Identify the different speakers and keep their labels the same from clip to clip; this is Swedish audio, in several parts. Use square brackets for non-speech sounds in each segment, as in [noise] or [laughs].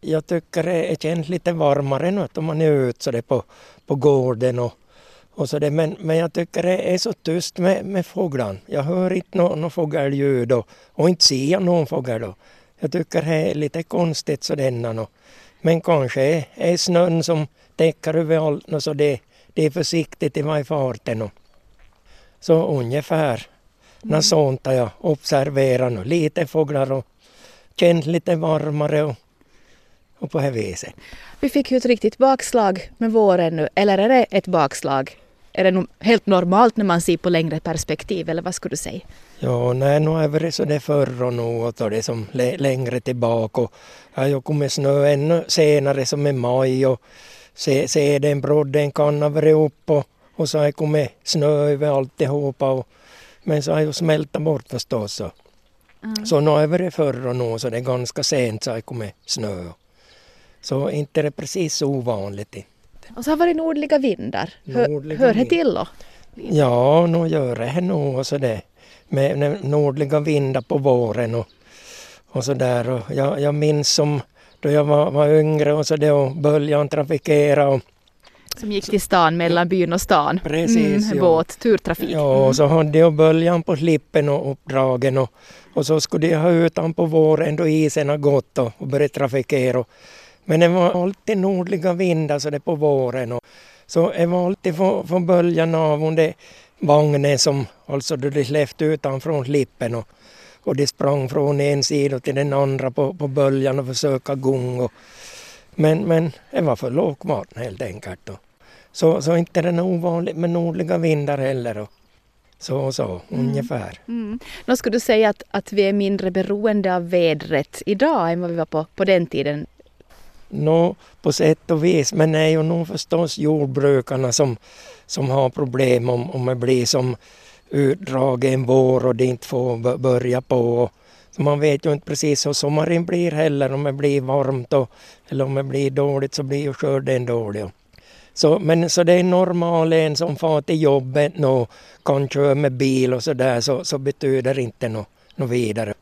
Speaker 1: Jag tycker det känns lite varmare nu om man är ute så det på, på gården och, och så det. Men, men jag tycker det är så tyst med, med fåglarna. Jag hör inte något no fågelljud och, och inte ser jag någon fågel då. Jag tycker det är lite konstigt så denna Men kanske är, är snön som täcker överallt så det, det är försiktigt i varje farten. Så ungefär mm. sånt har jag observerat Lite fåglar och känt lite varmare och, och på det viset.
Speaker 2: Vi fick ju ett riktigt bakslag med våren nu, eller är det ett bakslag? Är det helt normalt när man ser på längre perspektiv eller vad skulle du säga?
Speaker 1: Ja, nej, nu är det så det förr och något och det som längre tillbaka. Och jag har ju kommit snö ännu senare som i maj och se, se den brodden kan ha varit upp och, och så har det kommit snö över alltihopa. Och, men så har ju smälta bort förstås. Så. Mm. så nu är det förr och nu så det är ganska sent så har det kommit snö. Så inte är det precis ovanligt.
Speaker 2: Och så har det varit nordliga vindar. Nordliga hör det till då?
Speaker 1: Ja, nu gör det nog så det med nordliga vindar på våren och, och så där. jag, jag minns som då jag var, var yngre och så det och böljan trafikera och
Speaker 2: som gick till stan mellan byn och stan.
Speaker 1: Precis. Mm,
Speaker 2: ja. Båt, turtrafik.
Speaker 1: Ja, och så hade jag böljan på slippen och uppdragen och, och så skulle jag ha ut på våren då isen har gått och, och börjat trafikera. Men det var alltid nordliga vindar så det på våren. Och, så det var alltid från, från böljan av under vagnen som alltså då de släppte ut från slippen och, och de sprang från en sida till den andra på, på böljan och försöka gunga. Men, men det var för lågt vatten helt enkelt. Och, så, så inte är det ovanligt med nordliga vindar heller. Och, så så, mm. ungefär.
Speaker 2: Mm. Då skulle du säga att, att vi är mindre beroende av vädret idag än vad vi var på, på den tiden?
Speaker 1: Nå, på sätt och vis, men det är ju nog förstås jordbrukarna som, som har problem om, om det blir som utdragen vår och det inte får börja på. Så man vet ju inte precis hur sommaren blir heller, om det blir varmt och, eller om det blir dåligt så blir ju skörden dålig. Så, men så det är normalt en som far till jobbet och kan köra med bil och så där så, så betyder inte något no vidare.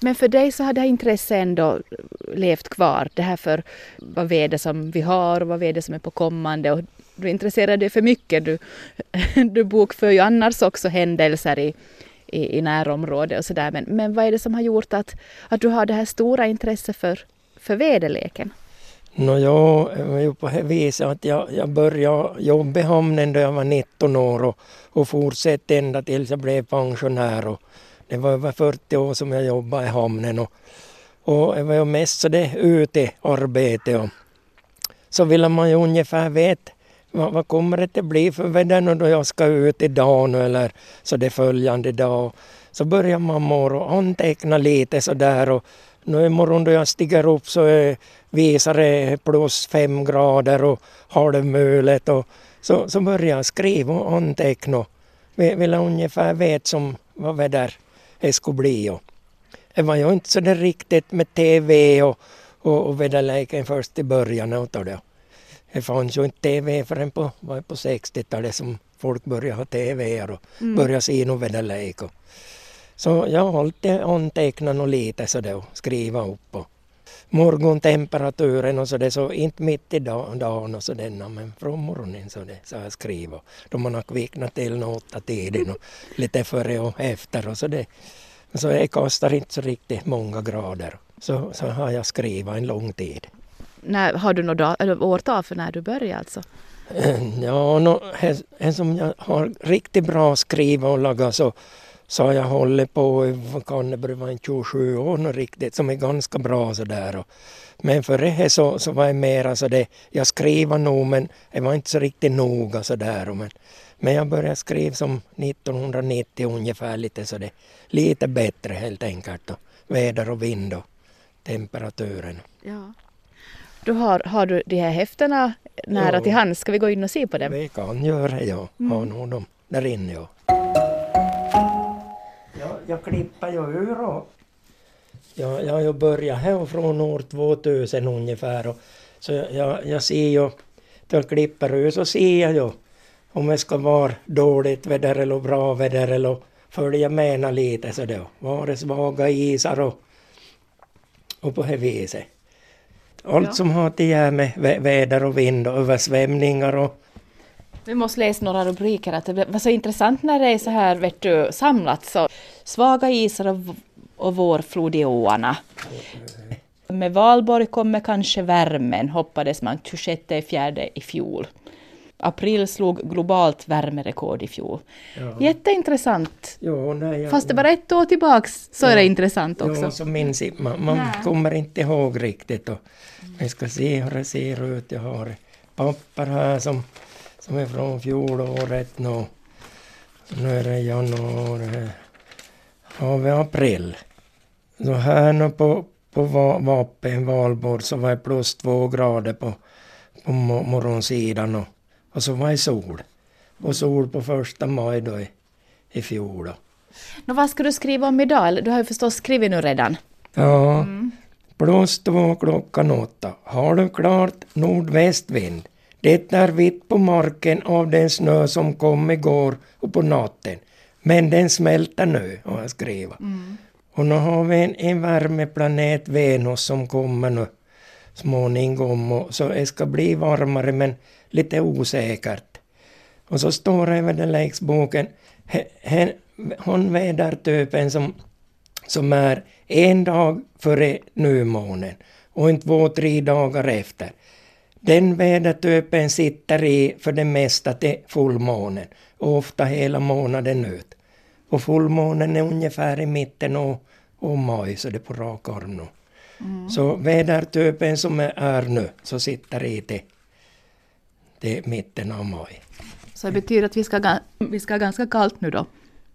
Speaker 2: Men för dig så har det här intresset ändå levt kvar, det här för vad väder som vi har och vad väder som är på kommande och du intresserar dig för mycket. Du, [laughs] du bokför ju annars också händelser i, i, i närområdet och sådär. Men, men vad är det som har gjort att, att du har det här stora intresset för, för väderleken?
Speaker 1: No, jag var ju på det viset att jag, jag började jobba i hamnen då jag var 19 år och, och fortsatte ända tills jag blev pensionär. Och det var över 40 år som jag jobbade i hamnen och, och det var ju mest så det utearbete. Och så ville man ju ungefär veta vad, vad kommer det att bli för väder då jag ska ut idag nu eller så det följande dag. Så börjar man morgon anteckna lite sådär och nu imorgon då jag stiger upp så är, visar det plus fem grader och halvmulet och så, så börjar jag skriva och anteckna. Vill ungefär veta som vad väder och det var ju inte så det riktigt med TV och, och, och väderleken först i början av det. Det fanns ju inte TV förrän på, på 60-talet som folk började ha TV och mm. började se någon väderlek. Så jag har alltid antecknat något lite så och skriva upp. Och morgontemperaturen och så det så inte mitt i dagen och så denna men från morgonen så det så jag skriva. Då man har kvicknat till åtta tiden och lite före och efter och så det. Så det kostar inte så riktigt många grader. Så, så har jag skrivit en lång tid.
Speaker 2: När, har du något årtal för när du började alltså? [clears throat]
Speaker 1: Ja, no, en som jag har riktigt bra skriva och laga så, så jag hållit på i kan det vara 27 år nu riktigt som är ganska bra sådär. Men för det så, så var jag mera så det, jag skriver nog men det var inte så riktigt noga sådär. Men, men jag började skriva som 1990 ungefär lite så det lite bättre helt enkelt. Och väder och vind och temperaturen.
Speaker 2: Ja. Du har, har du de här häftena nära jo. till hands? Ska vi gå in och se på dem?
Speaker 1: Vi kan göra det, ja. Mm. Har nog dem där inne, ja. Jag, klipper ju ur och jag, jag har ju börjat här från år 2000 ungefär. Och, så jag, jag ser ju, då jag klipper ur så ser jag ju om det ska vara dåligt väder eller bra väder eller följa med lite så då. Var det svaga isar och, och på det viset. allt
Speaker 2: Ja.
Speaker 1: som har att göra med vä- väder och vind och översvämningar och
Speaker 2: Vi måste läsa några rubriker. Att det var så intressant när det är så här vet du, samlat. Så svaga isar och, och vårflod i åarna. Med valborg kommer kanske värmen, hoppades man 26 fjärde i fjol. April slog globalt värmerekord i fjol.
Speaker 1: ja.
Speaker 2: Jätteintressant.
Speaker 1: Jo, nej, jag,
Speaker 2: Fast det var ett år tillbaks så är det intressant också.
Speaker 1: Jo, så minns jag, man, man kommer inte ihåg riktigt. Och vi ska se hur det ser ut. Jag har papper här som, som är från fjolåret nu. Nu är det januari. Har vi april. Så här nu på, på va- vapen, valborg, så var det plus två grader på, på mo- morgonsidan. Och, och så var det sol. Och sol på första maj då i, i fjol. Då.
Speaker 2: Nå, vad ska du skriva om idag? Du har ju förstås skrivit nu redan.
Speaker 1: Ja, plus två klockan åtta. Har du klart nordvästvind? Det är vitt på marken av den snö som kom igår och på natten. Men den smälter nu, har jag skrivit. Och nu har vi en, en värmeplanet Venus som kommer nu småningom. Och, så det ska bli varmare men lite osäkert. Och så står det he- he- hon vädertypen som som är en dag före nymånen och en två, tre dagar efter. Den vädertypen sitter i för det mesta till fullmånen och ofta hela månaden ut. Och fullmånen är ungefär i mitten av, av maj, så det är på rak arm nu. Så vädertypen som är, nu, så sitter i till, till mitten av maj.
Speaker 2: Så det betyder att vi ska, vi ska ha ganska kallt nu då.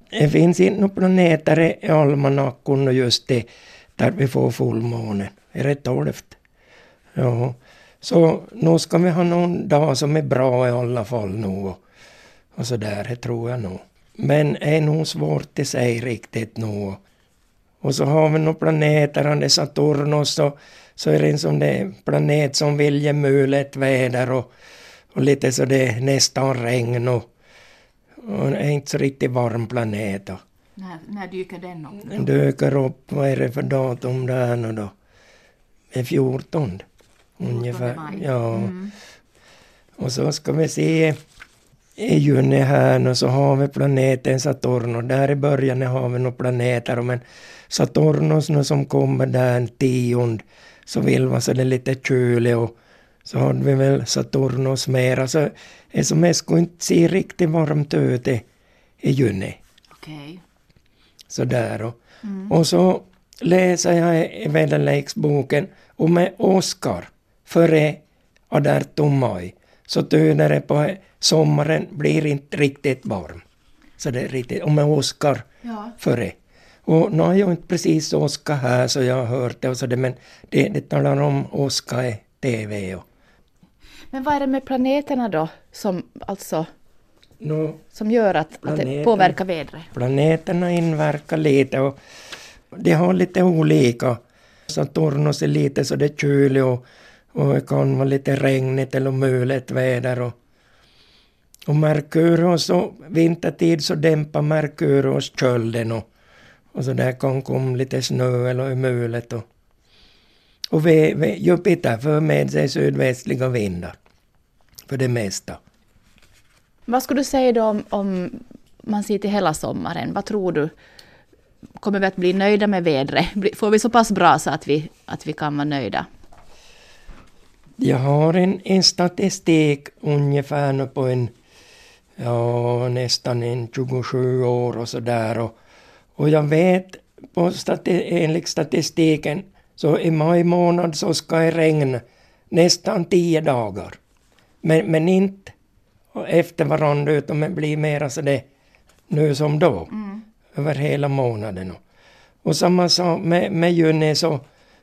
Speaker 1: Det finns inte några planeter i almanackan och just det där vi får fullmåne. Är det tolvt? Ja. Så nu ska vi ha någon dag som är bra i alla fall nu och, och så där, det tror jag nog. Men det är nog svårt att säga riktigt nu. Och så har vi några planeter, han är Saturnus, så, så är det en sån där planet som vill ge mulet väder och, och lite så det är nästan regn och, och är inte så riktigt varm planet. Och
Speaker 2: När, när dyker den upp?
Speaker 1: den dyker upp, vad är det för datum där nu då? Det är 14 ungefär.
Speaker 2: maj.
Speaker 1: Ja.
Speaker 2: Mm.
Speaker 1: Och så ska vi se i juni här nu så har vi planeten Saturn och där i början har vi några planeter men Saturnus nu som kommer där en tionde så vill man så det är lite kyligt och så har vi väl Saturnus mera så det som är skulle inte se riktigt varmt ut i, juni.
Speaker 2: Okej.
Speaker 1: Sådär och, och så läser jag i väderleksboken om Oskar före 18 maj så tyder det på att sommaren blir inte riktigt varm. Så det är riktigt, om Oskar
Speaker 2: Ja.
Speaker 1: före. Och nu har jag inte precis Oskar här så jag har hört det och så det, men det, det talar om Oskar i TV och
Speaker 2: Men vad är det med planeterna då som, alltså,
Speaker 1: nu
Speaker 2: som gör att, att det påverkar vädret?
Speaker 1: Planeterna inverkar lite och de har lite olika. Saturnus är lite så det är kyligt och, och det kan vara lite regnigt eller mulet väder. Och, och Merkurius, så vintertid så dämpar Merkurius kölden och, och så där kan komma lite snö eller mulet. Och, och vi, vi, Jupiter för med sig sydvästliga vindar för det mesta.
Speaker 2: Vad skulle du säga då om, om man ser till hela sommaren? Vad tror du? Kommer vi att bli nöjda med vädret? Får vi så pass bra så att vi, att vi kan vara nöjda?
Speaker 1: Jag har en, en statistik ungefär nu på en, ja nästan en 27 år och sådär. Och, och jag vet på stati, enligt statistiken så i maj månad så ska det regna nästan 10 dagar. Men, men inte efter varandra utan det blir mera så det nu som då. Över hela månaden. Och samma sak med, med juni så,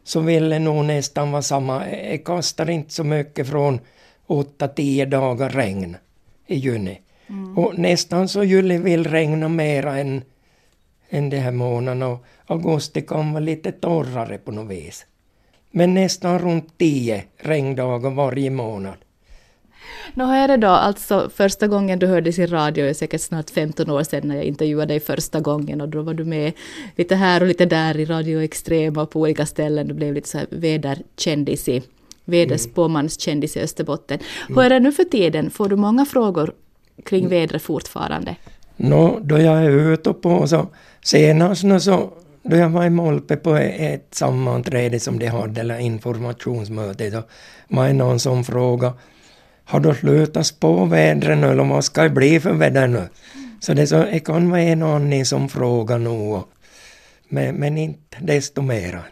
Speaker 1: så vill det nog nästan vara samma. Det kastar inte så mycket från 8-10 dagar regn i juni. Och nästan så juli vill regna mera än, än de här månaderna. Och augusti kan vara lite torrare på något vis. Men nästan runt 10 regndagar varje månad.
Speaker 2: Nå hur är det då, alltså första gången du hördes i radio, är säkert snart 15 år sedan när jag intervjuade dig första gången och då var du med lite här och lite där i Radio Extrema och på olika ställen. Du blev lite så här väderkändis i, väderspåmanskändis i Österbotten. Hur är det nu för tiden? Får du många frågor kring vädret fortfarande?
Speaker 1: Nå, då jag är ute på så senast nu så då jag var i Molpe på ett sammanträde som de hade, eller informationsmöte, så var det någon som frågade har du slutat spå vädret nu eller vad ska det bli för väder nu? Så det, så, det kan vara en och annan som frågar nu, men, men inte desto mera.